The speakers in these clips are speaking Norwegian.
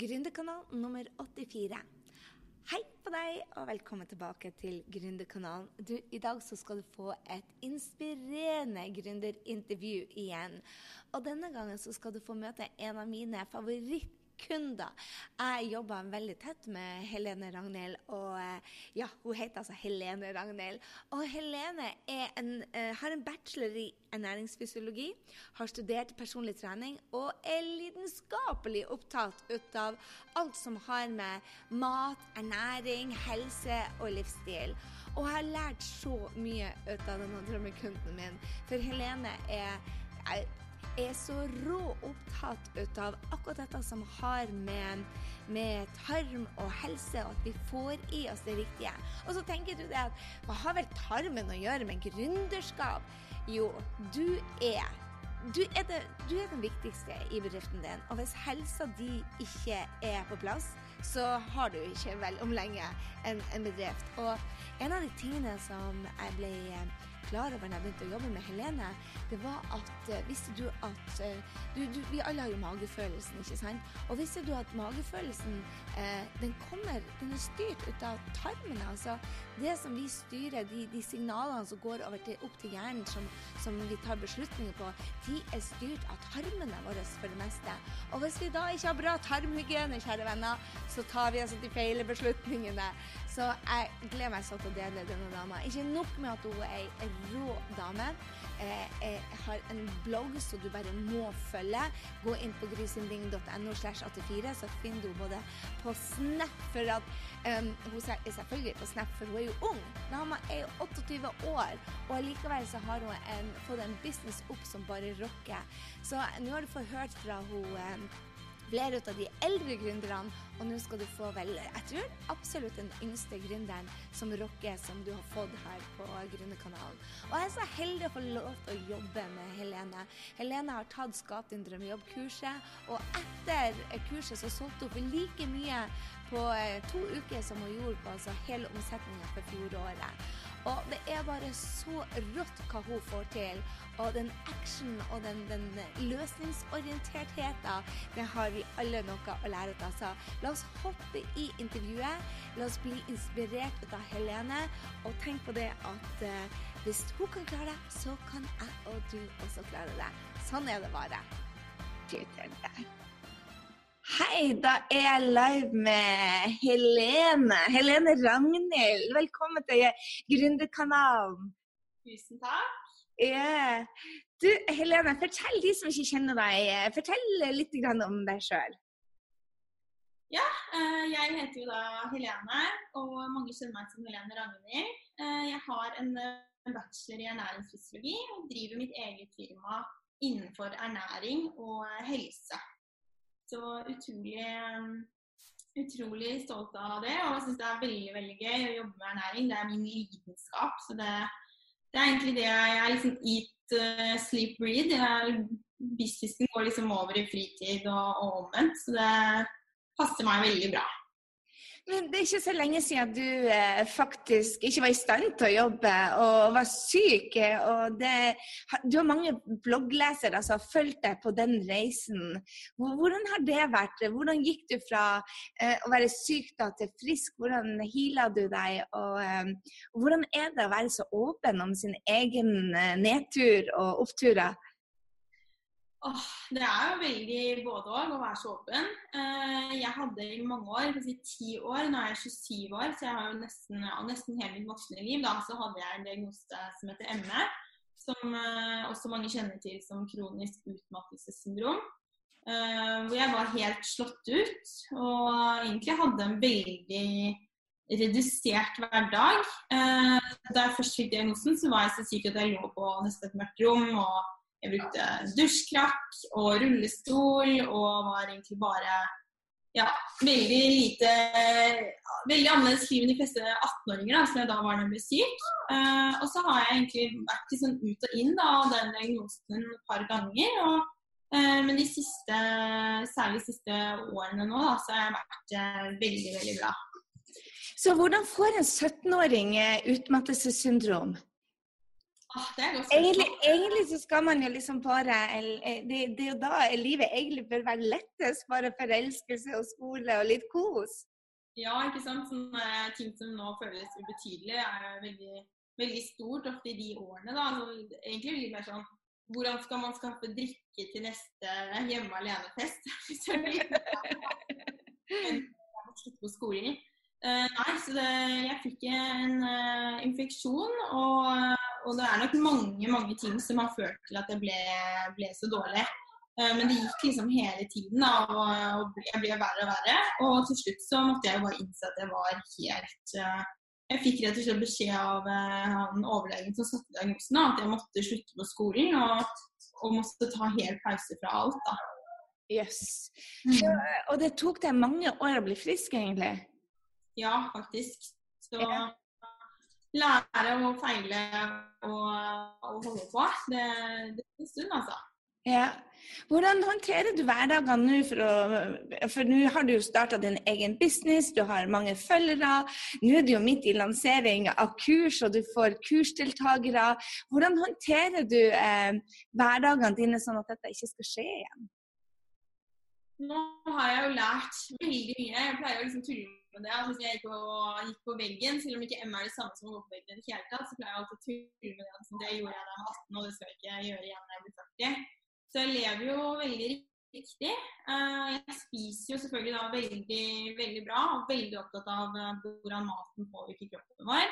Gründerkanal nummer 84. Hei på deg, og velkommen tilbake til Gründerkanalen. I dag så skal du få et inspirerende gründerintervju igjen. Og denne gangen så skal du få møte en av mine favoritter kunder. Jeg jobber veldig tett med Helene Ragnhild, og eh, ja, hun heter altså Helene Ragnhild. Og Helene en, uh, har en bachelor i ernæringsfysiologi, har studert personlig trening og er lidenskapelig opptatt ut av alt som har med mat, ernæring, helse og livsstil. Og jeg har lært så mye ut av denne drømmekunden min, for Helene er jeg, er så rå opptatt av akkurat dette som har med, med tarm og helse, og at vi får i oss det riktige. Og så tenker du det at hva har vel tarmen å gjøre med gründerskap? Jo, du er du er, det, du er, den viktigste i bedriften din. Og hvis helsa di ikke er på plass, så har du ikke vel om lenge en, en bedrift. Og en av de tingene som jeg ble klar over når jeg begynte å jobbe med Helene, det var at uh, Visste du at uh, du, du, Vi alle har jo magefølelsen, ikke sant? Og visste du at magefølelsen eh, den kommer Den er styrt ut av tarmene. Altså det som vi styrer, de, de signalene som går til, opp til hjernen, som, som, vi tar beslutninger på, de er styrt av tarmene våre for det meste. Og hvis vi da ikke har bra tarmhygiene, kjære venner, så tar vi altså de feile beslutningene. Så jeg gleder meg så til å dele denne dama. Ikke nok med at hun er ei rå dame. Eh, jeg har en blogg som du bare må følge. Gå inn på grisinding.no slash 84, så finner du både på Snap for at um, Hun er selvfølgelig på Snap, for hun er jo ung. Dama er jo 28 år, og likevel så har hun en, fått en business opp som bare rocker. Så nå har du fått hørt fra hun um, flere av de eldre gründerne, og nå skal du få vel, jeg tror absolutt den yngste gründeren som rocker, som du har fått her på Gründerkanalen. Og jeg er så heldig å få lov til å jobbe med Helene. Helene har tatt Skap din drømmejobb-kurset, og etter kurset så solgte hun for like mye på eh, to uker som hun gjorde på altså hele omsetningen for fjoråret. Og det er bare så rått hva hun får til. Og den action og den, den løsningsorientertheten, det har vi alle noe å lære av. Så la oss hoppe i intervjuet. La oss bli inspirert av Helene. Og tenk på det at uh, hvis hun kan klare det, så kan jeg og du også klare det. Sånn er det bare. Hei, da er jeg live med Helene. Helene Ragnhild. Velkommen til Gründerkanalen. Tusen takk. Yeah. Du, Helene, fortell de som ikke kjenner deg, fortell litt om deg sjøl. Ja, eh, jeg heter jo da Helene, og mange kjenner meg som Helene Ragnhild. Eh, jeg har en eh, bachelor i ernæringsfysiologi og driver mitt eget firma innenfor ernæring og helse. Så utrolig, utrolig stolt av det. Og jeg syns det er veldig veldig gøy å jobbe med ernæring. Det er min lidenskap. Så det, det er egentlig det jeg er liksom eat, sleep, breed. businessen går liksom over i fritid og, og omvendt. Så det passer meg veldig bra. Men det er ikke så lenge siden du eh, faktisk ikke var i stand til å jobbe og var syk. og det, Du har mange blogglesere som har fulgt deg på den reisen. Hvordan har det vært? Hvordan gikk du fra eh, å være syk da, til frisk? Hvordan heala du deg? Og, eh, hvordan er det å være så åpen om sin egen eh, nedtur og oppturer? Åh, det er jo veldig både òg å være så åpen. Eh, jeg hadde i mange år, si ti år, nå er jeg 27 år, så jeg har jo nesten, nesten hele mitt voksne liv, da, så hadde jeg en diagnose som heter ME. Som eh, også mange kjenner til som kronisk utmattelsessyndrom. Eh, hvor jeg var helt slått ut og egentlig hadde en veldig redusert hverdag. Da jeg først fikk diagnosen, så var jeg så syk at jeg lå på nesten et mørkt rom. og jeg brukte dusjkrakk og rullestol og var egentlig bare ja, veldig lite Veldig annerledes liv enn de fleste 18-åringer som jeg da var da jeg ble syk. Uh, og så har jeg egentlig vært sånn ut og inn av den diagnosen et par ganger. Og, uh, men de siste, særlig de siste årene nå, da, så har jeg vært uh, veldig, veldig bra. Så hvordan får en 17-åring utmattelsessyndrom? Ah, det Egentlig, egentlig så skal man jo liksom bare eh, Det, det er jo da livet egentlig bør være lettest. Bare forelskelse og skole og litt kos. Ja, ikke sant. Sånne ting som nå føles ubetydelig, er veldig, veldig stort ofte i de årene. da. Så egentlig litt mer sånn Hvordan skal man skaffe drikke til neste hjemme alene-fest? På skolen. Eh, nei, så det, jeg fikk en uh, infeksjon, og, og det er nok mange mange ting som har ført til at jeg ble, ble så dårlig. Eh, men det gikk liksom hele tiden, da, og, jeg ble verre og verre. Og til slutt så måtte jeg bare innse at jeg var helt eh, Jeg fikk rett og slett beskjed av eh, han overlegen som satte diagnosen, at jeg måtte slutte på skolen og, og måtte ta helt pause fra alt. da. Jøss. Yes. Og det tok deg mange år å bli frisk, egentlig? Ja, faktisk. Så Ja. Lære å feile og, og holde på, det, det er en stund, altså. Ja. Hvordan håndterer du hverdagene nå? For, å, for nå har du jo starta din egen business, du har mange følgere. Nå er du jo midt i lansering av kurs, og du får kursdeltakere. Hvordan håndterer du eh, hverdagene dine sånn at dette ikke skal skje igjen? Nå har jeg jo lært veldig mye. Jeg pleier å liksom tulle med det. Altså, hvis jeg gikk på, gikk på veggen, selv om ikke M er det samme som å gå på veggen i det hele tatt, så pleier jeg alltid å tulle med det. Altså, det gjorde jeg da jeg var 18, og det skal jeg ikke gjøre igjen når jeg blir 40. Så jeg lever jo veldig riktig. Eh, Jeg spiser jo selvfølgelig da veldig, veldig bra, og veldig opptatt av eh, hvordan maten påvirker kroppen vår.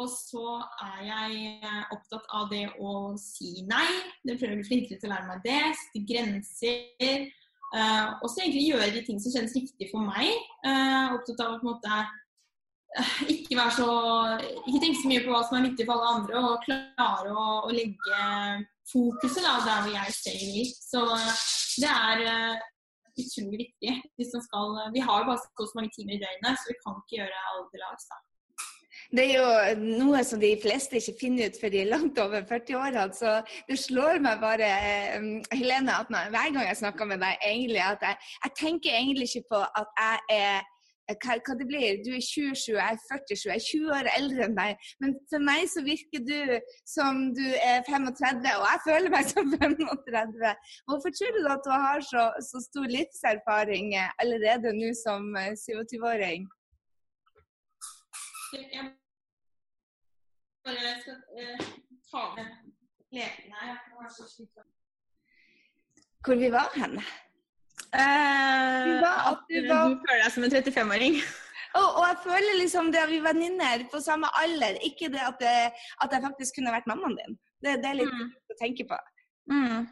Og så er jeg eh, opptatt av det å si nei. Det prøver å bli flinkere til å lære meg det. Sette grenser. Uh, og så egentlig gjøre de ting som kjennes riktig for meg. Uh, opptatt av å på en måte uh, ikke være så Ikke tenke så mye på hva som er viktig for alle andre, og klare å, å legge fokuset da, der hvor jeg selv vil. Så det er utrolig viktig. Skal, vi har bare så mange timer i døgnet, så vi kan ikke gjøre alle til lags. Det er jo noe som de fleste ikke finner ut før de er langt over 40-årene. Så det slår meg bare, eh, Helene, at hver gang jeg snakker med deg, egentlig at jeg, jeg tenker egentlig ikke på at jeg er hva, hva det blir, Du er 27, jeg er 47, jeg er 20 år eldre enn deg. Men for meg så virker du som du er 35, og jeg føler meg som 35. Hvorfor tror du at du har så, så stor livserfaring eh, allerede nå som 27-åring? Jeg bare skal eh, ta med lekene her. Hvor vi var hen? Uh, Du var- at du var- du føler deg som en 35-åring. Og, og jeg føler liksom det at vi er venninner på samme alder, ikke det at, det at jeg faktisk kunne vært mammaen din. Det, det er litt Mm. å tenke på. Mm.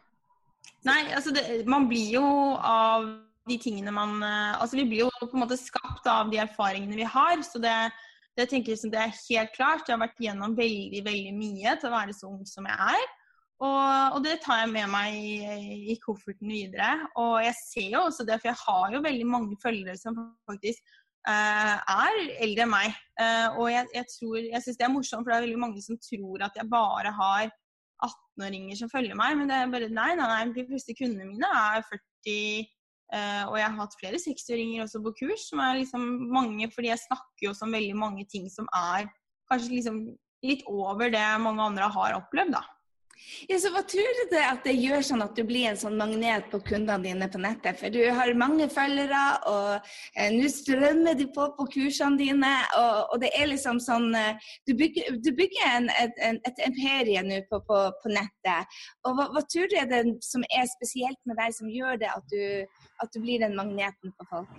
Nei, altså det, man blir jo av de tingene man eh, Altså vi blir jo på en måte skapt av de erfaringene vi har. Så det, det tenker liksom, det er helt klart. Jeg har vært igjennom veldig, veldig mye til å være så ung som jeg er. Og, og det tar jeg med meg i, i kofferten videre. Og jeg ser jo også det, for jeg har jo veldig mange følgere som faktisk uh, er eldre enn meg. Uh, og jeg, jeg, tror, jeg syns det er morsomt, for det er veldig mange som tror at jeg bare har 18-åringer som følger meg, men det er bare nei, nei, nei, de fleste kundene mine er 40, eh, og jeg har hatt flere 60-åringer også på kurs, som er liksom mange, fordi jeg snakker jo også om veldig mange ting som er kanskje liksom litt over det mange andre har opplevd, da. Ja, så Hva tror du det at det gjør sånn at du blir en sånn magnet på kundene dine på nettet? For du har mange følgere, og eh, nå strømmer de på på kursene dine. Og, og det er liksom sånn eh, Du bygger, du bygger en, et, et imperie nå på, på, på nettet. Og hva, hva tror du er det som er spesielt med deg, som gjør det at du, at du blir den magneten på folk?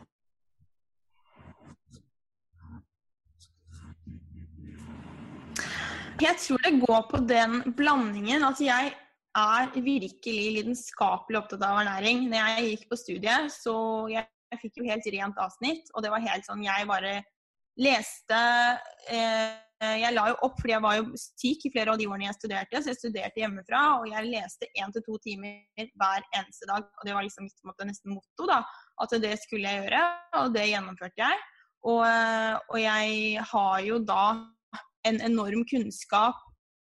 Jeg tror det går på den blandingen Altså jeg er virkelig lidenskapelig opptatt av ernæring. Når jeg gikk på studiet, så jeg, jeg fikk jo helt rent avsnitt, og det var helt sånn Jeg bare leste eh, Jeg la jo opp fordi jeg var jo syk i flere av de årene jeg studerte, så jeg studerte hjemmefra, og jeg leste én til to timer hver eneste dag. Og det var liksom mitt måte, nesten motto, da. At det skulle jeg gjøre, og det gjennomførte jeg. Og, og jeg har jo da en enorm kunnskap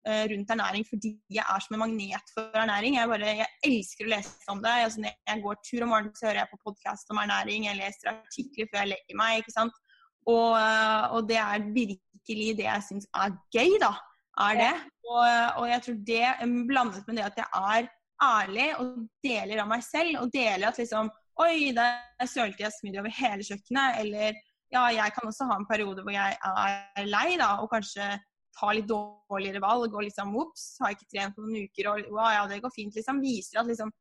eh, rundt ernæring fordi jeg er som en magnet for ernæring. Jeg, bare, jeg elsker å lese om det. Altså, når jeg går tur om morgenen, så hører jeg på podkast om ernæring. Jeg leser artikler før jeg legger meg. ikke sant? Og, og det er virkelig det jeg syns er gøy, da. er det. Og, og jeg tror det blandet med det at jeg er ærlig og deler av meg selv, og deler at liksom Oi, der sølte jeg smoothie over hele kjøkkenet. Eller ja, jeg kan også ha en periode hvor jeg er lei, da, og kanskje ta litt dårligere valg. Og liksom ops, har ikke trent på noen uker, og wow, ja, det går fint. Liksom viser at liksom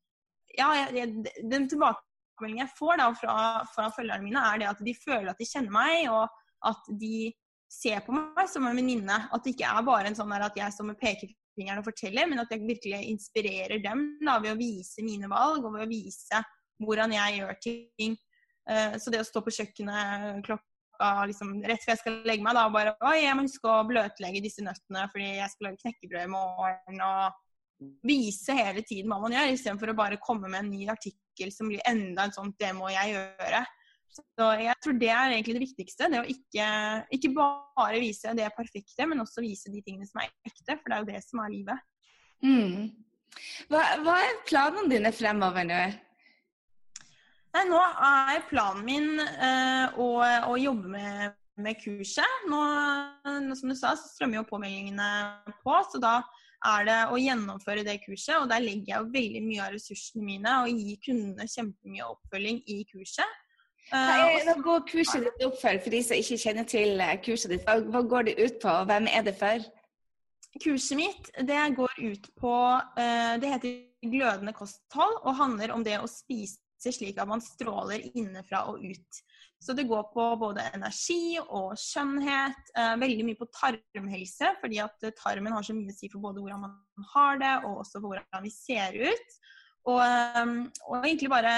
Ja, jeg, den tilbakemeldingen jeg får da fra, fra følgerne mine, er det at de føler at de kjenner meg, og at de ser på meg som en venninne. At det ikke er bare en sånn der at jeg står med pekefingeren og forteller, men at jeg virkelig inspirerer dem da, ved å vise mine valg og ved å vise hvordan jeg gjør ting. Uh, så det å stå på kjøkkenet klokka liksom, rett før jeg skal legge meg, da og bare Oi, jeg må huske å bløtlegge disse nøttene fordi jeg skal lage knekkebrød i morgen. Og vise hele tiden hva man gjør, istedenfor å bare komme med en ny artikkel som blir enda en sånn Det må jeg gjøre. Så jeg tror det er egentlig det viktigste. Det å ikke, ikke bare vise det perfekte, men også vise de tingene som er ekte. For det er jo det som er livet. Mm. Hva, hva, er planene dine fremover nå? Nei, nå er planen min uh, å, å, jobbe med, med kurset. Nå, som du sa, så strømmer jo påmeldingene på. Så da er det å gjennomføre det kurset. Og der legger jeg jo veldig mye av ressursene mine og gir kundene kjempemye oppfølging i kurset. Uh, er, hva går kurset ditt opp for, for de som ikke kjenner til eh, kurset ditt? Hva, hva går det ut på, og hvem er det for? Kurset mitt det går ut på uh, Det heter glødende kosthold og handler om det å spise slik at man stråler innenfra og ut. Så det går på både energi og skjønnhet, eh, veldig mye på tarmhelse, fordi at tarmen har så mye å si for både hvordan man har det, og også hvordan vi ser ut. Og, ehm, og, egentlig bare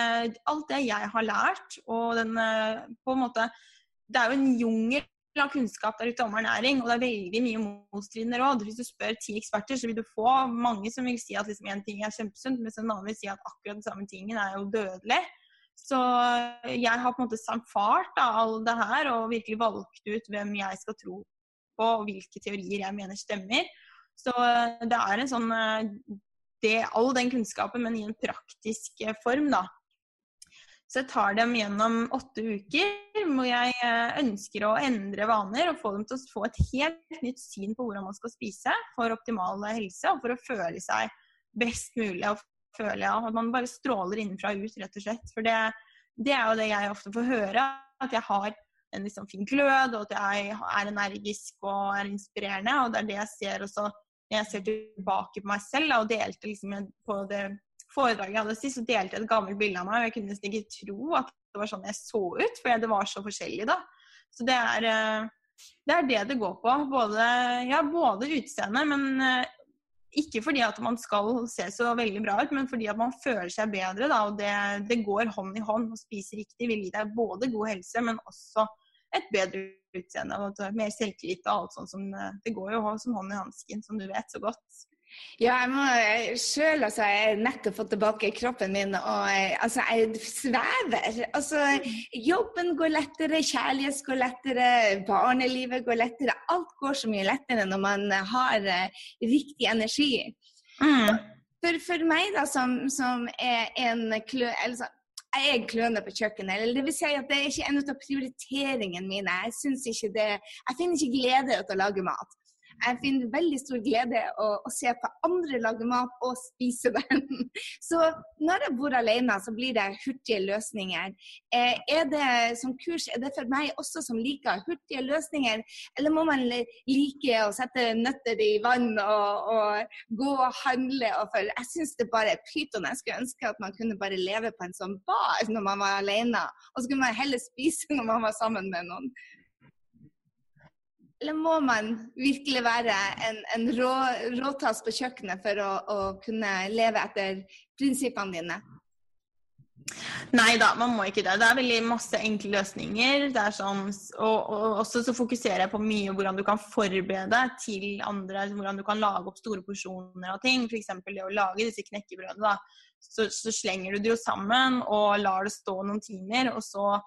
alt det jeg har lært, og den eh, på en måte Det er jo en jungel av kunnskap der ute om ernæring, og det er veldig mye motstridende råd. Hvis du spør ti eksperter, så vil du få mange som vil si at liksom ting er kjempesunt, mens en annen vil si at akkurat den samme tingen er jo dødelig. Så jeg har på en måte samfart all det her og virkelig valgt ut hvem jeg skal tro på, og hvilke teorier jeg mener stemmer. Så det er en sånn eh, det, all den kunnskapen, men i en praktisk eh, form, da. Så jeg tar dem gjennom åtte uker hvor jeg eh, ønsker å endre vaner og få dem til å få et helt nytt syn på hvordan man skal spise for optimal helse og for å føle seg best mulig og føle at man bare stråler innenfra og ut, rett og slett. For det, det, er jo det jeg ofte får høre, at jeg har en liksom fin glød, og at jeg er energisk og er inspirerende. Og det er det jeg ser også jeg ser tilbake på meg selv og delte liksom på det foredraget jeg hadde sist, så delte jeg et gammelt bilde av meg. og Jeg kunne nesten ikke tro at det var sånn jeg så ut, for det var så forskjellig da. Så det er eh, det, er det, det går på. Både, ja, både utseendet, men eh, ikke fordi at man skal se så veldig bra ut, men fordi at man føler seg bedre. Da, og det, det går hånd i hånd. Å spise riktig vil gi deg både god helse, men også et bedre utseende og mer selvtillit og alt sånt som Det går jo som hånd i hansken, som du vet så godt. Ja, jeg må sjøl altså, Jeg har nettopp fått tilbake kroppen min, og altså, jeg svever. Altså, jobben går lettere, kjærlighet går lettere, barnelivet går lettere. Alt går så mye lettere når man har uh, riktig energi. Mm. For, for, meg, da, som, som er en klø... Altså, jeg er kløne på kjøkkenet. eller det vil si at det er ikke en av prioriteringene mine. Jeg, ikke det, jeg finner ikke glede i å lage mat jeg finner veldig stor glede å, å, se på andre lage mat og spise den. Så når jeg bor alene, så blir det hurtige løsninger. Eh, er det som kurs, er det for meg også som liker hurtige løsninger, eller må man like å sette nøtter i vann og, og gå og handle? Og for, jeg syns det bare er pyton. Jeg skulle ønske at man kunne bare leve på en sånn bar når man var alene, og så kunne man heller spise når man var sammen med noen. Eller må man virkelig være en, en rå, råtass på kjøkkenet for å, å, kunne leve etter prinsippene dine? Nei da, man må ikke det. Det er veldig masse enkle løsninger. Sånn, og, og, også så fokuserer jeg på mye hvordan du kan forberede til andre. Hvordan du kan lage opp store porsjoner av ting. F.eks. det å lage disse knekkebrødene. Så, så, slenger du det jo sammen og lar det stå noen timer. Og så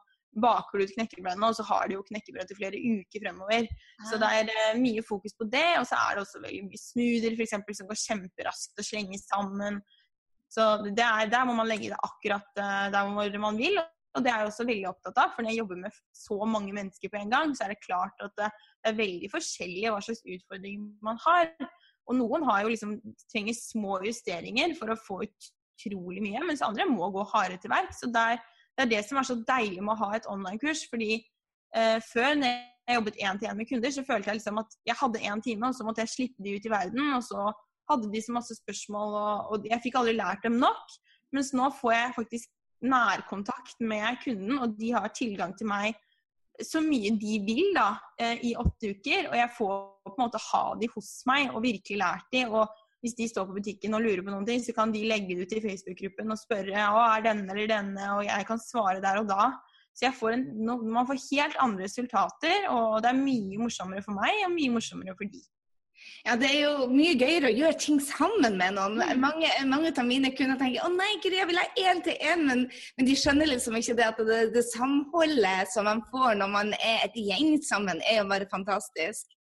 baker du ut knekkebrødene, og så har de jo knekkebrød til flere uker fremover. Så det er uh, mye fokus på det. Og så er det også veldig mye smoothier f.eks. som går kjemperaskt og slenges sammen. Så det er, der må man legge det akkurat uh, der hvor man vil. Og det er jeg også veldig opptatt av, for når jeg jobber med så mange mennesker på en gang, så er det klart at det, er veldig forskjellig hva slags utfordringer man har. Og noen har jo liksom, trenger små justeringer for å få utrolig mye, mens andre må gå hardere til verks. Så det er, det er det som er så deilig med å ha et online-kurs. fordi eh, før når jeg jobbet én til én med kunder, så følte jeg liksom at jeg hadde én time, og så måtte jeg slippe de ut i verden. Og så hadde de så masse spørsmål, og, og jeg fikk aldri lært dem nok. Mens nå får jeg faktisk nærkontakt med kunden, og de har tilgang til meg så mye de vil da, eh, i åtte uker. Og jeg får på en måte ha de hos meg og virkelig lært de. Og hvis de står på butikken og lurer på noen ting, så kan de legge det ut i Facebook-gruppen og spørre å, er denne eller denne, og jeg kan svare der og da. Så får en, man får helt andre resultater, og det er mye morsommere for meg og mye morsommere for de. Ja, det er jo mye gøyere å gjøre ting sammen med noen. Mm. Mange, mange av mine kunder tenker å nei, Gry, jeg vil ha én til én, men, men, de skjønner liksom ikke det at det, det, samholdet som man får når man er et gjeng sammen, er jo bare fantastisk.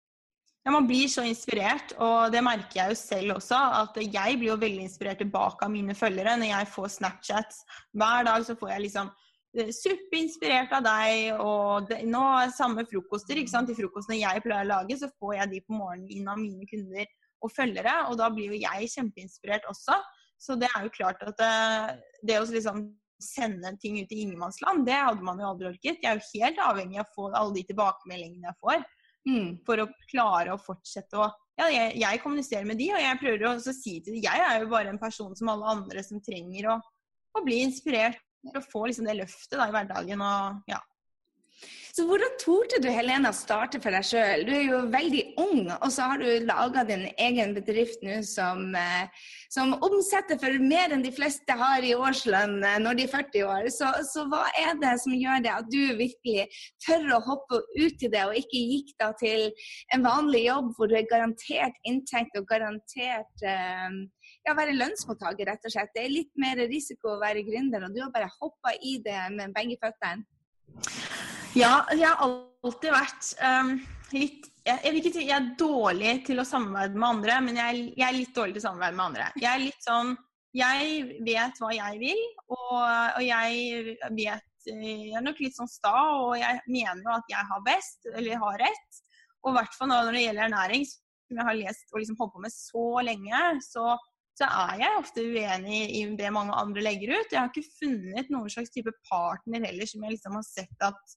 Ja, Man blir så inspirert, og det merker jeg jo selv også. At jeg blir jo veldig inspirert tilbake av mine følgere når jeg får Snapchats. Hver dag så får jeg liksom Eh, suppe inspirert av deg, og det, nå er samme frokoster. ikke sant? De frokostene jeg pleier å lage, så får jeg de på morgenen inn av mine kunder og følgere. Og da blir jo jeg kjempeinspirert også. Så det er jo klart at det, eh, det å liksom sende ting ut i ingenmannsland, det hadde man jo aldri orket. Jeg er jo helt avhengig av å få alle de tilbakemeldingene jeg får, mm. for å klare å fortsette å ja, jeg, jeg, kommuniserer med de, og jeg prøver å si til dem Jeg er jo bare en person som alle andre som trenger å, å bli inspirert å få liksom det løftet da, i hverdagen. og ja. Så hvordan torde du Helena starte for deg sjøl? Du er jo veldig ung, og så har du laga din egen bedrift nå som, eh, som, omsetter for mer enn de fleste har i årslønn eh, når de er 40 år. Så, så, hva er det som gjør det at du virkelig tør å hoppe ut i det, og ikke gikk da til en vanlig jobb hvor du er garantert inntekt og garantert eh, ja, være lønnsmottaker, rett og slett. Det er litt mer risiko å være gründer, og du har bare hoppa i det med begge føttene. Ja, jeg har alltid vært um, litt jeg, jeg, ikke, jeg, er dårlig til å samarbeide med andre, men jeg, jeg, er litt dårlig til å samarbeide med andre. Jeg er litt sånn Jeg vet hva jeg vil, og, og jeg vet Jeg er nok litt sånn sta, og jeg mener jo at jeg har best, eller har rett. Og i hvert fall når det gjelder ernæring, som jeg har lest og liksom holdt på med så lenge, så så er jeg ofte uenig i det mange andre legger ut. Jeg har ikke funnet noen slags type partner heller som jeg liksom har sett at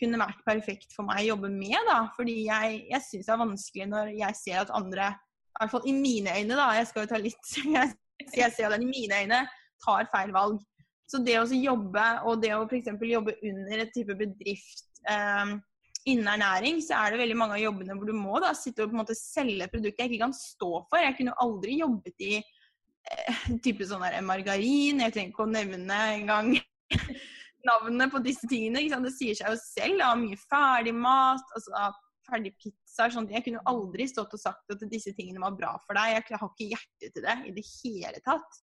kunne vært perfekt for meg å jobbe med. da, Fordi jeg, jeg syns det er vanskelig når jeg ser at andre, i hvert fall i mine øyne, da, jeg skal jo ta litt jeg, jeg ser at den i mine øyne tar feil valg. Så det å jobbe, og det å f.eks. jobbe under et type bedrift eh, innen ernæring, så er det veldig mange av jobbene hvor du må da sitte og på en måte selge produkter jeg ikke kan stå for. Jeg kunne aldri jobbet i eh, type sånn der margarin, jeg trenger ikke å nevne engang navnet på disse tingene. Det sier seg jo selv. Jeg har mye ferdig mat, altså ferdig pizza. Sånn. Jeg kunne aldri stått og sagt at disse tingene var bra for deg. Jeg har ikke hjerte til det i det hele tatt.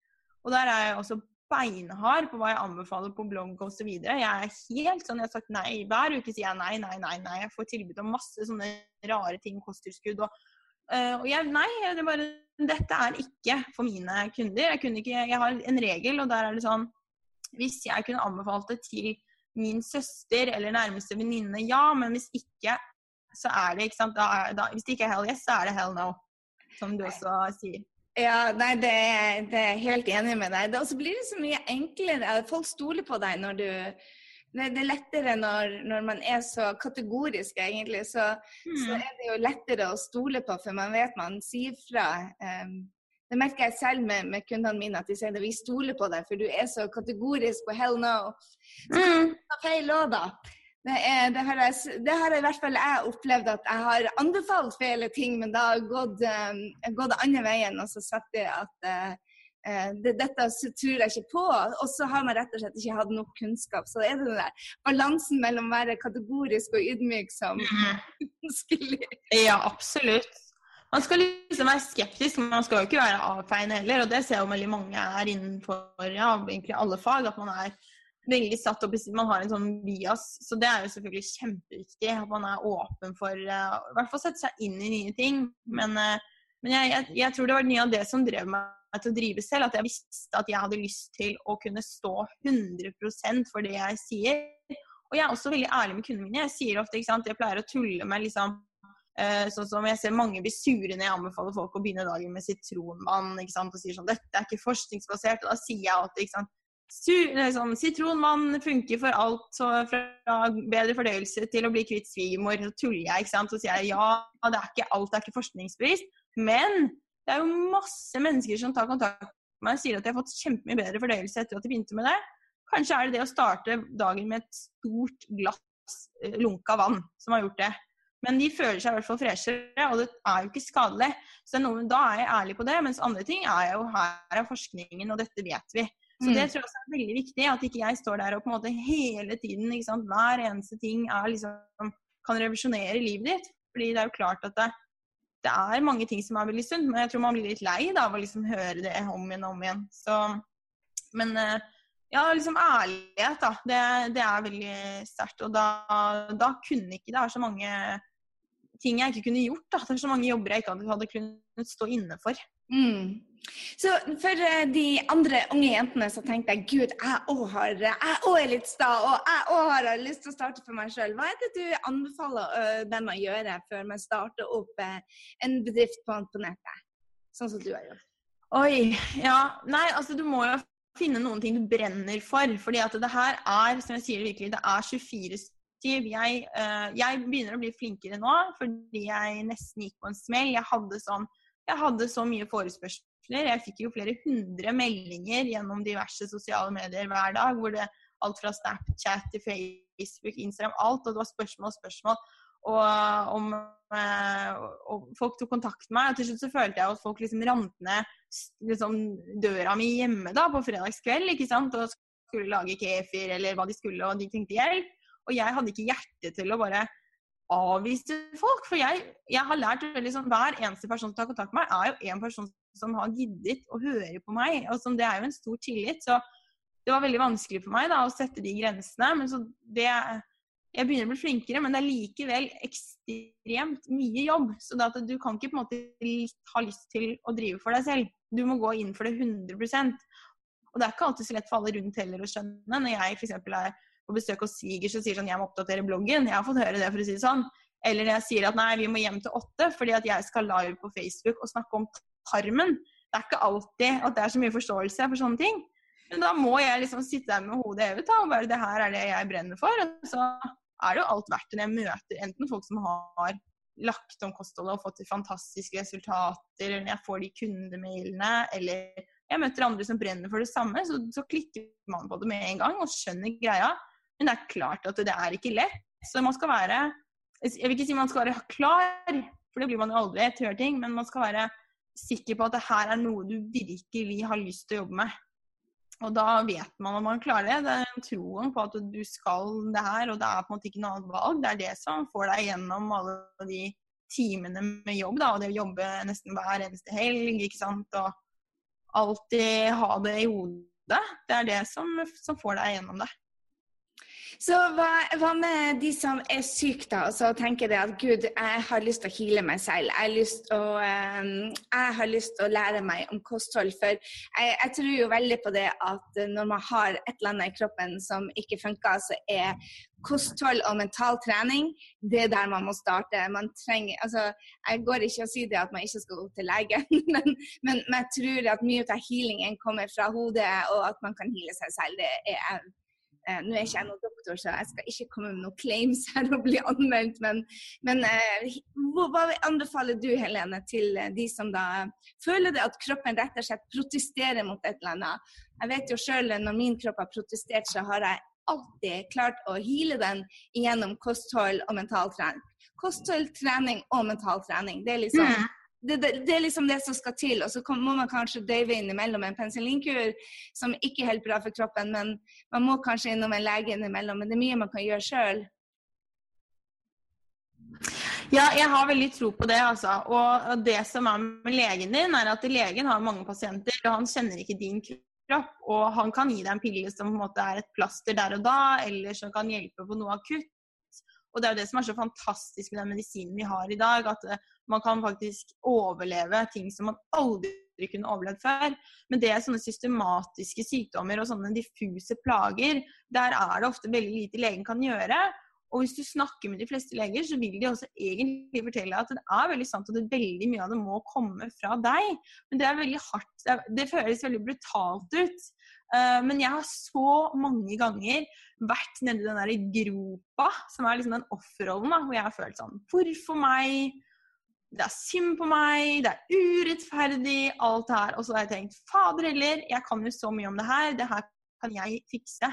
Og der er jeg også beinhard på hva jeg anbefaler på blogg osv. Jeg er helt sånn, jeg har sagt nei. Hver uke sier jeg nei, nei, nei. nei. Jeg får tilbud om masse sånne rare ting, kosttilskudd og, uh, og jeg, nei, det bare, dette er ikke for mine kunder. Jeg, ikke, jeg har en regel, og der er det sånn Hvis jeg kunne anbefalt det til min søster eller nærmeste venninne, ja, men hvis ikke, så er det ikke sant, da, da, Hvis det ikke er hell yes, så er det hell no, som du også sier. Ja, nei, det, det er jeg helt enig med deg. Og så blir det så mye enklere. Folk stoler på deg når du det, det er lettere når, når, man er så kategorisk, egentlig. Så, mm. så, er det jo lettere å stole på, for man vet man sier fra. Um, det merker jeg selv med, med, kundene mine, at de sier at vi stoler på deg, for du er så kategorisk på hell no. Så mm. feil òg, da. Det, er, det, har jeg, det, har i hvert fall jeg opplevd at jeg har anbefalt feil ting, men da har gått, um, gått andre veien. Og så sagt det at uh, det, dette tror jeg ikke på. Og så har man rett og slett ikke hatt nok kunnskap. Så er det den der balansen mellom å være kategorisk og ydmyk som mm. skulle Ja, absolutt. Man skal liksom være skeptisk, men man skal jo ikke være avfeiende heller. Og det ser jo veldig mange er innenfor ja, egentlig alle fag. At man er veldig satt opp i Man har en sånn bias. Så det er jo selvfølgelig kjempeviktig at man er åpen for uh, i hvert fall sette seg inn i nye ting. Men uh, Men jeg, jeg, jeg, tror det var mye av det som drev meg til å drive selv. At jeg visste at jeg hadde lyst til å kunne stå 100% for det jeg sier. Og jeg er også veldig ærlig med kundene mine. Jeg sier ofte, ikke sant, jeg pleier å tulle med liksom Sånn som jeg ser mange blir sure når jeg anbefaler folk å begynne dagen med sitronvann. Og sier sånn Dette er ikke forskningsbasert. Og da sier jeg alltid ikke sant, Liksom, sitronvann funker for alt, så fra bedre fordøyelse til å bli kvitt svigermor. Så tuller jeg, ikke sant. Så sier jeg ja, det er ikke alt er ikke forskningsbevist. Men det er jo masse mennesker som tar kontakt med meg og sier at de har fått kjempemye bedre fordøyelse etter at de begynte med det. Kanskje er det det å starte dagen med et stort glass eh, lunka vann som har gjort det. Men de føler seg i hvert fall freshere, og det er jo ikke skadelig. Så noe, da er jeg ærlig på det. Mens andre ting er jo her er forskningen, og dette vet vi. Så det mm. tror jeg også er veldig viktig. At ikke jeg står der og på en måte hele tiden, ikke sant, hver eneste ting er liksom, kan revisjonere livet ditt. Fordi det er jo klart at det, det er mange ting som er veldig sunt, men jeg tror man blir litt lei da, av å liksom høre det om igjen og om igjen. Så, men eh, ja, liksom ærlighet, da. Det, det er veldig sterkt. Og da, da, kunne ikke Det er så mange ting jeg ikke kunne gjort. da. Det er så mange jobber jeg ikke hadde kunnet stå inne for. Mm. Så for eh, de andre unge jentene så tenkte jeg gud, jeg òg er litt sta, og jeg òg har lyst til å starte for meg sjøl. Hva er det du anbefaler uh, dem å gjøre før man starter opp en bedrift på, på, nettet, sånn som du har gjort? Oi, ja. Nei, altså du må jo finne noen ting du brenner for. fordi at det her er, som jeg sier virkelig, det er 24 jeg, uh, jeg begynner å bli flinkere nå fordi jeg nesten gikk på en smell. Jeg hadde sånn jeg hadde så mye forespørsler. Jeg fikk jo flere hundre meldinger gjennom diverse sosiale medier hver dag. hvor det Alt fra Snapchat til Facebook, Instagram, alt. Og det var spørsmål og spørsmål. Og, om, eh, og folk tok kontakt med meg. Og til slutt så følte jeg at folk liksom rant ned liksom, døra mi hjemme da, på fredagskveld ikke sant? og skulle lage kefir eller hva de skulle, og de trengte hjelp. Og jeg hadde ikke hjerte til å bare avvise folk. For jeg, jeg har lært sånn Hver eneste person som tar kontakt med meg, er jo en person som har giddet å høre på meg. og som, Det er jo en stor tillit. Så det var veldig vanskelig for meg da, å sette de grensene. men så det jeg begynner å bli flinkere, men det er likevel ekstremt mye jobb. Så du kan ikke på en måte ha lyst til å drive for deg selv. Du må gå inn for det 100% Og det er ikke alltid så lett for alle rundt heller å skjønne. Når jeg f.eks. er besøk hos svigers og sier sånn 'jeg må oppdatere bloggen'. Jeg har fått høre det, for å si det sånn. Eller når jeg sier at nei, vi må hjem til åtte fordi at jeg skal live på Facebook og snakke om tarmen. Det er ikke alltid at det er så mye forståelse for sånne ting. Men da må jeg liksom sitte der med hodet hevet og bare det her er det jeg brenner for. Og så er det jo alt verdt når jeg møter enten folk som har lagt om kostholdet og fått fantastiske resultater, eller jeg får de kundemailene, eller jeg møter andre som brenner for det samme, så, så klikker man på det med en gang og skjønner greia. Men det er klart at det er ikke lett. Så man skal være Jeg vil ikke si man skal være klar, for det blir man jo aldri etter ting, men man skal være sikker på at det her er noe du virkelig har lyst til å jobbe med. Og da vet man at man klarer det. Det er en troen på at du skal det her, og det er på en måte ikke noe annet valg. Det er det som får deg gjennom alle de timene med jobb, da, og det å jobbe nesten hver eneste helg, ikke sant, og alltid ha det i hodet. Det er det som, som får deg gjennom det. Så hva, hva, med de som er syke, da, og så tenker de at gud, jeg har lyst til å heale meg selv. Jeg har lyst å, jeg til å lære meg om kosthold. For jeg, jeg, tror jo veldig på det at når man har et eller annet i kroppen som ikke funker, så er kosthold og mental trening det er der man må starte. Man trenger, altså, jeg går ikke og sier det at man ikke skal gå til legen, men, men, men jeg tror at mye av healingen kommer fra hodet, og at man kan heale seg selv. Det er Eh, nå er ikke jeg noen doktor, så jeg skal ikke komme med noen claims her og bli anmeldt, men, men eh, hva anbefaler du, Helene, til eh, de som da føler det at kroppen rett og slett protesterer mot et eller annet? Jeg vet jo sjøl når min kropp har protestert, så har jeg alltid klart å hile den gjennom kosthold og mental trening. Kosthold, trening og mental trening. Det er liksom mm det, det, det, er liksom det som skal til. Og så må man kanskje døyve innimellom en penicillinkur som ikke er helt bra for kroppen, men man må kanskje innom en lege innimellom. Men det er mye man kan gjøre sjøl. Ja, jeg har veldig tro på det. altså. Og det som er med legen din, er at legen har mange pasienter, og han kjenner ikke din kropp. Og han kan gi deg en pille som på en måte er et plaster der og da, eller som kan hjelpe på noe akutt. Og det er jo det som er så fantastisk med den medisinen vi har i dag, at eh, man kan faktisk overleve ting som man aldri kunne overlevd før. Men det er sånne systematiske sykdommer og sånne diffuse plager, der er det ofte veldig lite legen kan gjøre. Og hvis du snakker med de fleste leger, så vil de også egentlig fortelle at det er veldig sant, og det er veldig mye av det må komme fra deg. Men det er veldig hardt. Det, det føles veldig brutalt ut. Uh, men jeg har så mange ganger vært nedi den der gropa, som er liksom den offerrollen, hvor jeg har følt sånn Hvorfor meg? Det er synd på meg, det er urettferdig, alt det her. Og så har jeg tenkt fader heller, jeg kan jo så mye om det her, det her kan jeg fikse.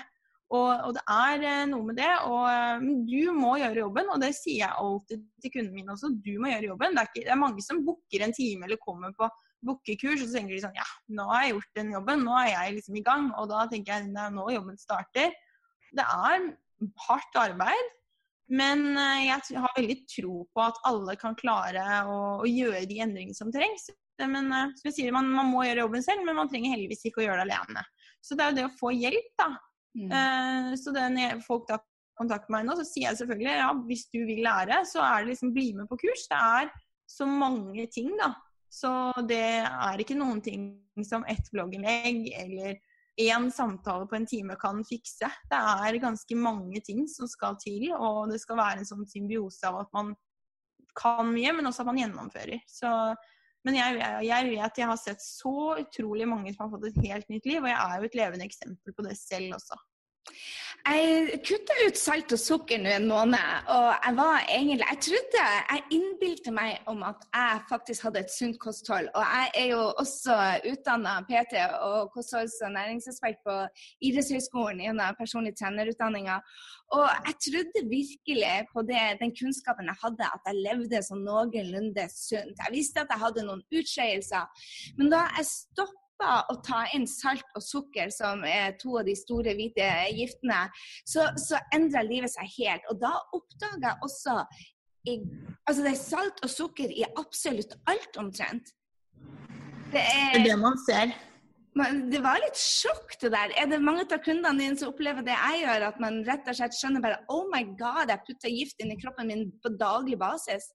Og, og, det er eh, noe med det. Og men du må gjøre jobben, og det sier jeg alltid til kundene mine også. Du må gjøre jobben. Det er, ikke, det er mange som booker en time eller kommer på bookekurs, og så tenker de sånn Ja, nå har jeg gjort den jobben, nå er jeg liksom i gang. Og da tenker jeg det er nå jobben starter. Det er hardt arbeid. Men eh, jeg har veldig tro på at alle kan klare å, å gjøre de endringene som trengs. Men som jeg sier, man, man, må gjøre jobben selv, men man trenger heldigvis ikke å gjøre det alene. Så det er jo det å få hjelp, da. Mm. Uh, så det, når folk da kontakter meg nå, så sier jeg selvfølgelig ja, hvis du vil lære, så er det liksom bli med på kurs. Det er så mange ting, da. Så det er ikke noen ting som ett blogginnlegg eller én samtale på en time kan fikse. Det er ganske mange ting som skal til, og det skal være en sånn symbiose av at man kan mye, men også at man gjennomfører. Så, men jeg, jeg, vet jeg har sett så utrolig mange som har fått et helt nytt liv, og jeg er jo et levende eksempel på det selv også. Jeg kutta ut salt og sukker nå en måned, og jeg var egentlig Jeg trodde Jeg innbilte meg om at jeg faktisk hadde et sunt kosthold. Og jeg er jo også utdanna PT og kostholds- og næringsekspert på idrettshøyskolen gjennom personlig trenerutdanninga. Og jeg trodde virkelig på det, den kunnskapen jeg hadde, at jeg levde sånn noenlunde sunt. Jeg visste at jeg hadde noen utskeielser. Men da jeg stoppa å ta inn salt og sukker, som er to av de store hvite giftene, så, så endra livet seg helt. Og da oppdaga jeg også i, Altså det er salt og sukker i absolutt alt omtrent. Det er, det man ser. Det var litt sjokk, det der. Er det mange av kundene dine som opplever det jeg gjør, at man rett og slett skjønner bare Oh my God, jeg putter gift inn i kroppen min på daglig basis?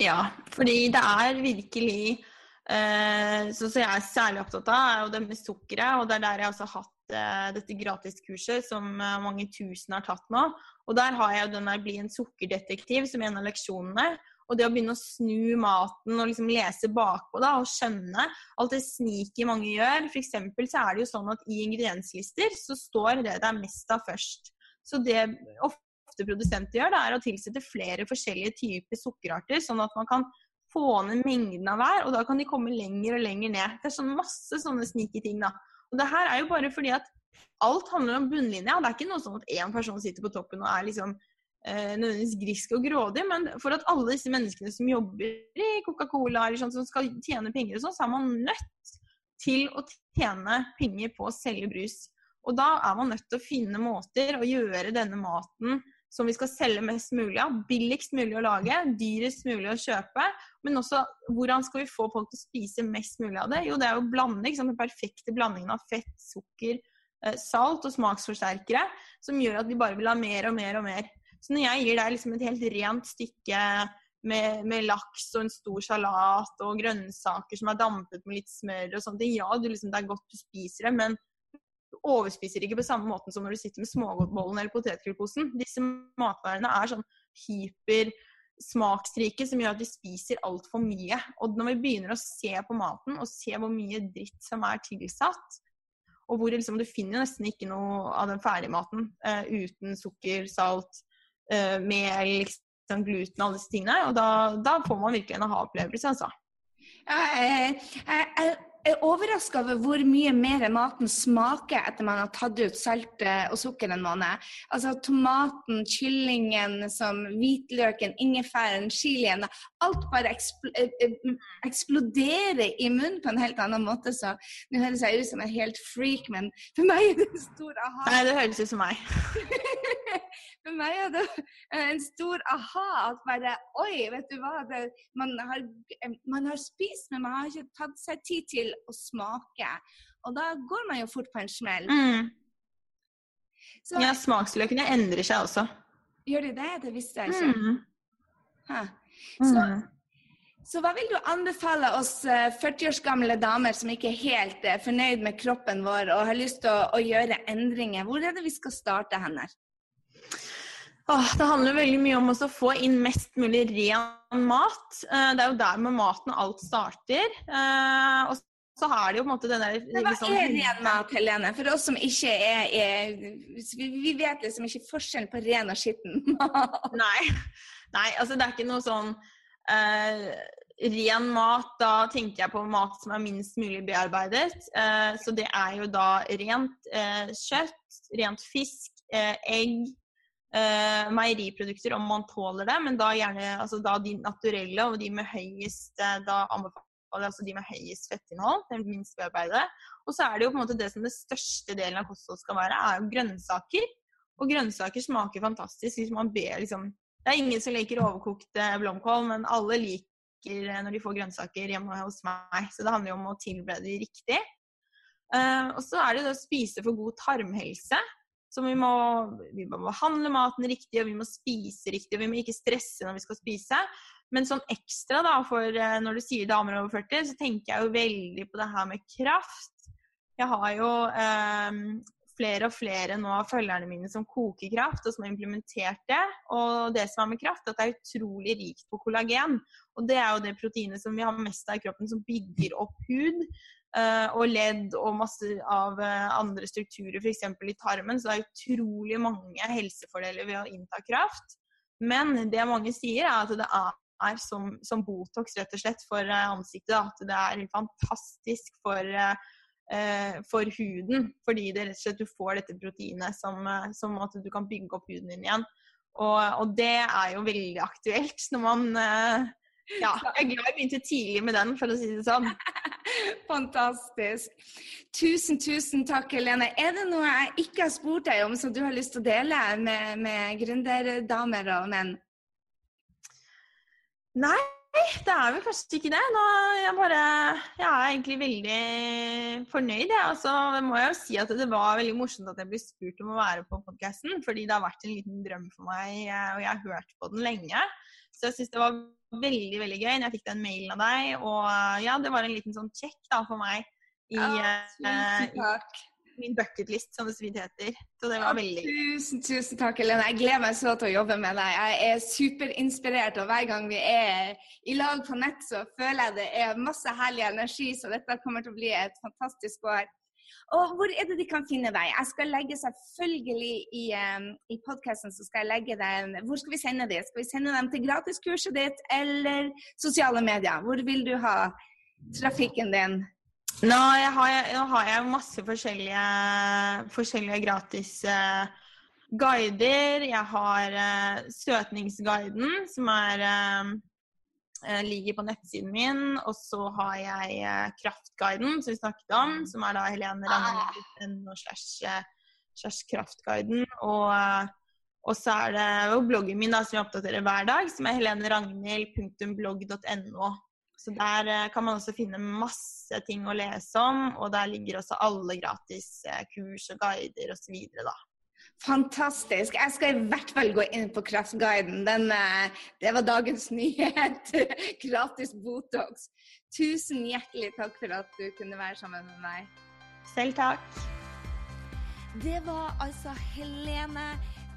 Ja, fordi det er virkelig så, så jeg er særlig opptatt av, er jo det med sukkeret. Og det er der jeg også har hatt eh, dette gratiskurset som eh, mange tusen har tatt nå. Og der har jeg jo den der 'bli en sukkerdetektiv' som en av leksjonene. Og det å begynne å snu maten og liksom lese bakpå da, og skjønne alt det sniket mange gjør. For så er det jo sånn at i ingredienslister så står det det er mest av først. Så det ofte produsenter gjør, det er å tilsette flere forskjellige typer sukkerarter, sånn at man kan få ned mengden av hver, og da kan de komme lenger og lenger ned. Det er sånn masse sånne sneaky ting, da. Og det her er jo bare fordi at alt handler om bunnlinja. Det er ikke noe sånn at én person sitter på toppen og er liksom eh, nødvendigvis grisk og grådig, men for at alle disse menneskene som jobber i Coca-Cola eller sånn, som skal tjene penger og sånn, så er man nødt til å tjene penger på å selge brus. Og da er man nødt til å finne måter å gjøre denne maten som vi skal selge mest mulig av. Billigst mulig å lage, dyrest mulig å kjøpe. Men også hvordan skal vi få folk til å spise mest mulig av det? Jo, det er jo blanding, den perfekte blandingen av fett, sukker, eh, salt og smaksforsterkere som gjør at vi bare vil ha mer og mer og mer. Så når jeg gir deg liksom et helt rent stykke med, med, laks og en stor salat og grønnsaker som er dampet med litt smør og sånne ting, ja, liksom, det er godt du spiser det, men overspiser ikke på samme måten som når du sitter med smågodtbollen eller potetgullposen. Disse matvarene er sånn hypersmaksrike som gjør at vi spiser altfor mye. Og når vi begynner å se på maten og se hvor mye dritt som er tilsatt, og hvor liksom, du finner nesten ikke noe av den ferdigmaten uh, uten sukker, salt, uh, mel, liksom, gluten og alle disse tingene. Og da, da får man virkelig en aha-opplevelse, altså. Jeg, jeg, jeg, er overraska over hvor mye mer maten smaker etter man har tatt ut salt og sukker en måned. Altså tomaten, kyllingen, hvitløken, ingefæren, chilien. Alt bare ekspl eh, eh, eksploderer i munnen på en helt annen måte. Så nå høres jeg ut som en helt freak, men for meg er det en stor aha. Nei, det høres ut som meg. for meg er det en stor aha at bare Oi, vet du hva. Det, man, har, man har spist, men man har ikke tatt seg tid til å smake. Og da går man jo fort på en smell. Mm. Så, ja, smaksløkene endrer seg også. Gjør de det? Det visste jeg ikke. Mm. Hæ. Så, Mm. så hva vil du anbefale oss eh, 40 års gamle damer som ikke er helt eh, fornøyd med kroppen vår og har lyst til å, å gjøre endringer? Hvor er det vi skal starte hen her? Åh, det handler veldig mye om å få inn mest mulig ren mat. Eh, Det er jo der med maten alt starter. Eh, Og så har det jo på en måte den der hva liksom- er ren mat, Helene? For oss som ikke er, er vi, vi vet liksom ikke forskjellen på ren og skitten mat. Nei. Nei, altså det er ikke noe sånn uh, ren mat. Da tenker jeg på mat som er minst mulig bearbeidet. Uh, så det er jo da rent uh, kjøtt, rent fisk, egg, meieriprodukter om man tåler det, men da gjerne altså da de naturelle og de med høyest Da anbefaler jeg altså de med høyest fettinnhold, det minst bearbeidede. Og så er det jo på en måte det som det største delen av kostholdet skal være, er jo grønnsaker. Og grønnsaker smaker fantastisk hvis man ber liksom Det er ingen som liker overkokte blomkål, men alle liker eh, når de får grønnsaker hjemme hos meg. Så det handler jo om å tilberede de riktig. Eh, og så er det det å spise for god tarmhelse. Så vi må, vi må behandle maten riktig, og vi må spise riktig. Og vi må ikke stresse når vi skal spise. Men sånn ekstra, da, for eh, når du sier damer over 40, så tenker jeg jo veldig på det her med kraft. Jeg har jo eh, flere og flere nå av følgerne mine som koker kraft, og som har implementert det. Og det som er med kraft, at det er utrolig rikt på kollagen. Og det er jo det proteinet som vi har mest av i kroppen, som bygger opp hud. eh, og ledd og masse av eh, andre strukturer, f.eks. i tarmen. Så det er utrolig mange helsefordeler ved å innta kraft. Men det mange sier, er at det er, som, som Botox rett og slett for eh, ansiktet. At det er fantastisk for for huden, fordi det rett og slett du får dette proteinet som, eh, som at du kan bygge opp huden din igjen. Og, og det er jo veldig aktuelt når man eh, Ja, jeg er glad jeg begynte tidlig med den, for å si det sånn. Fantastisk. Tusen, tusen takk, Helene. Er det noe jeg ikke har spurt deg om som du har lyst til å dele med, med gründerdamer og menn? Nei, det er vel kanskje ikke det. Nå, jeg, bare, jeg er egentlig veldig fornøyd. Jeg. Altså, det må jeg jo si at det var veldig morsomt at jeg ble spurt om å være på podkasten. Fordi det har vært en liten drøm for meg, eh, og jeg har hørt på den lenge. Så jeg syns det var veldig veldig gøy når jeg fikk den mailen av deg. Og eh, ja, det var en liten sånn check da for meg i, ja, tusen takk. i min bucketlist, som det så vidt heter. Så det var veldig ja, Tusen, tusen takk, Helene. Jeg gleder meg så til å jobbe med deg. Jeg er superinspirert, og hver gang vi er i lag på nett, så føler jeg det er masse herlig energi, så dette kommer til å bli et fantastisk år. Og hvor er det de kan finne deg? Jeg skal legge selvfølgelig i, um, i podkasten så skal jeg legge dem Hvor skal vi sende dem? Skal vi sende dem til gratiskurset ditt eller sosiale medier? Hvor vil du ha trafikken din? Nå, jeg har, nå har jeg masse forskjellige, forskjellige gratis uh, guider. Jeg har uh, Søtningsguiden, som er, eh, ligger på nettsiden min. Og så har jeg Kraftguiden, som vi snakket om, som er da Helene Ragnhild.no slash eh, slash Kraftguiden. Og, og så er det bloggen min da, som jeg oppdaterer hver dag, som er heleneragnhild.blogg.no. Så der eh, kan man også finne masse ting å lese om, og der ligger også alle gratis eh, kurs og guider osv. da. Fantastisk. Jeg skal i hvert fall gå inn på Kraftguiden. Den, eh, det var dagens nyhet. Gratis Botox. Tusen hjertelig takk for at du kunne være sammen med meg. Selv takk. Det var altså Helene.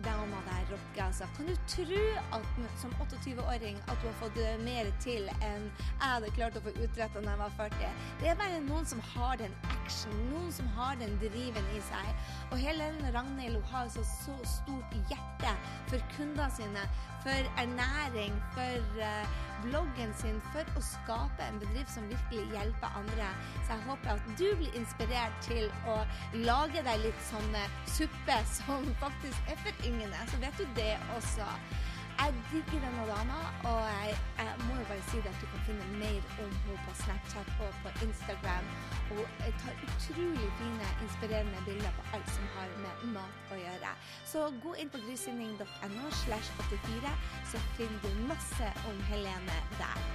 Dama der rocker, altså. Kan du tro at som 28-åring at du har fått mer til enn jeg hadde klart å få utretta da jeg var 40? Det er bare noen som har den action, noen som har den driven i seg. Og Helen Ragnhild hun har altså så stort hjerte for kundene sine, for ernæring, for uh, bloggen sin, for å skape en bedrift som virkelig hjelper andre. Så jeg håper at du blir inspirert til å lage deg litt sånn suppe som faktisk er for yngre. Så vet du det også. Jeg digger denne dama, og jeg, jeg må jo bare si at du kan finne mer om henne på Snapchat og på Instagram. Og jeg tar utrolig fine, inspirerende bilder på alt som har med mat å gjøre. Så gå inn på grysynding.no slash 84, så finner du masse om Helene der.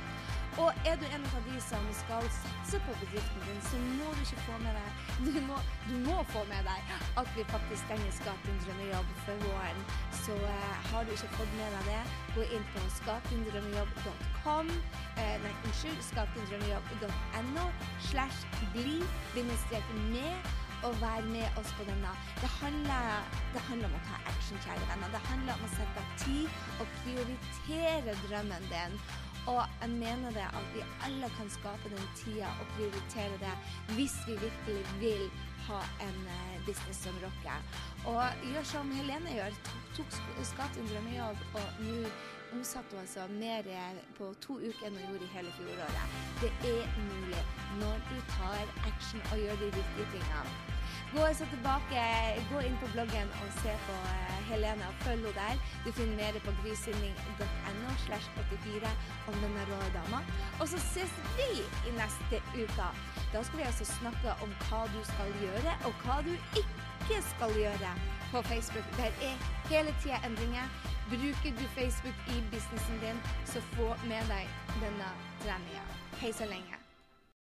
Og er du en av de som skal satse på bedriften din, så må du ikke få med deg Du må, du må få med deg at vi faktisk stenger Skap din drømmejobb for våren. Så eh, har du ikke fått med deg det, gå inn på skapdindrømmejobb.com Eh, Nei, unnskyld, skapdindrømmejobb.no slash bli bindestrek med og vær med oss på denne. Det handler, det handler om å ta action, kjære venner. Det handler om å sette av tid og prioritere drømmen din. Og jeg mener det at vi alle kan skape den tida og prioritere det hvis vi virkelig vil ha en uh, business som rocker. Og gjør som Helene gjør. Tok, Skap din drømmejobb, og nå omsatte hun altså mer på to uker enn hun gjorde i hele fjoråret. Det er mulig når du tar action og gjør de riktige tingene. Gå så tilbake, gå inn på bloggen og se på uh, Helene og følg henne der. Du finner mer på grysynding.no slash 84 om denne rå dama. Og så ses vi i neste uke. Da skal vi altså snakke om hva du skal gjøre, og hva du ikke skal gjøre på Facebook. Der er hele tida endringer. Bruker du Facebook i businessen din, så få med deg denne treninga. Hei så lenge.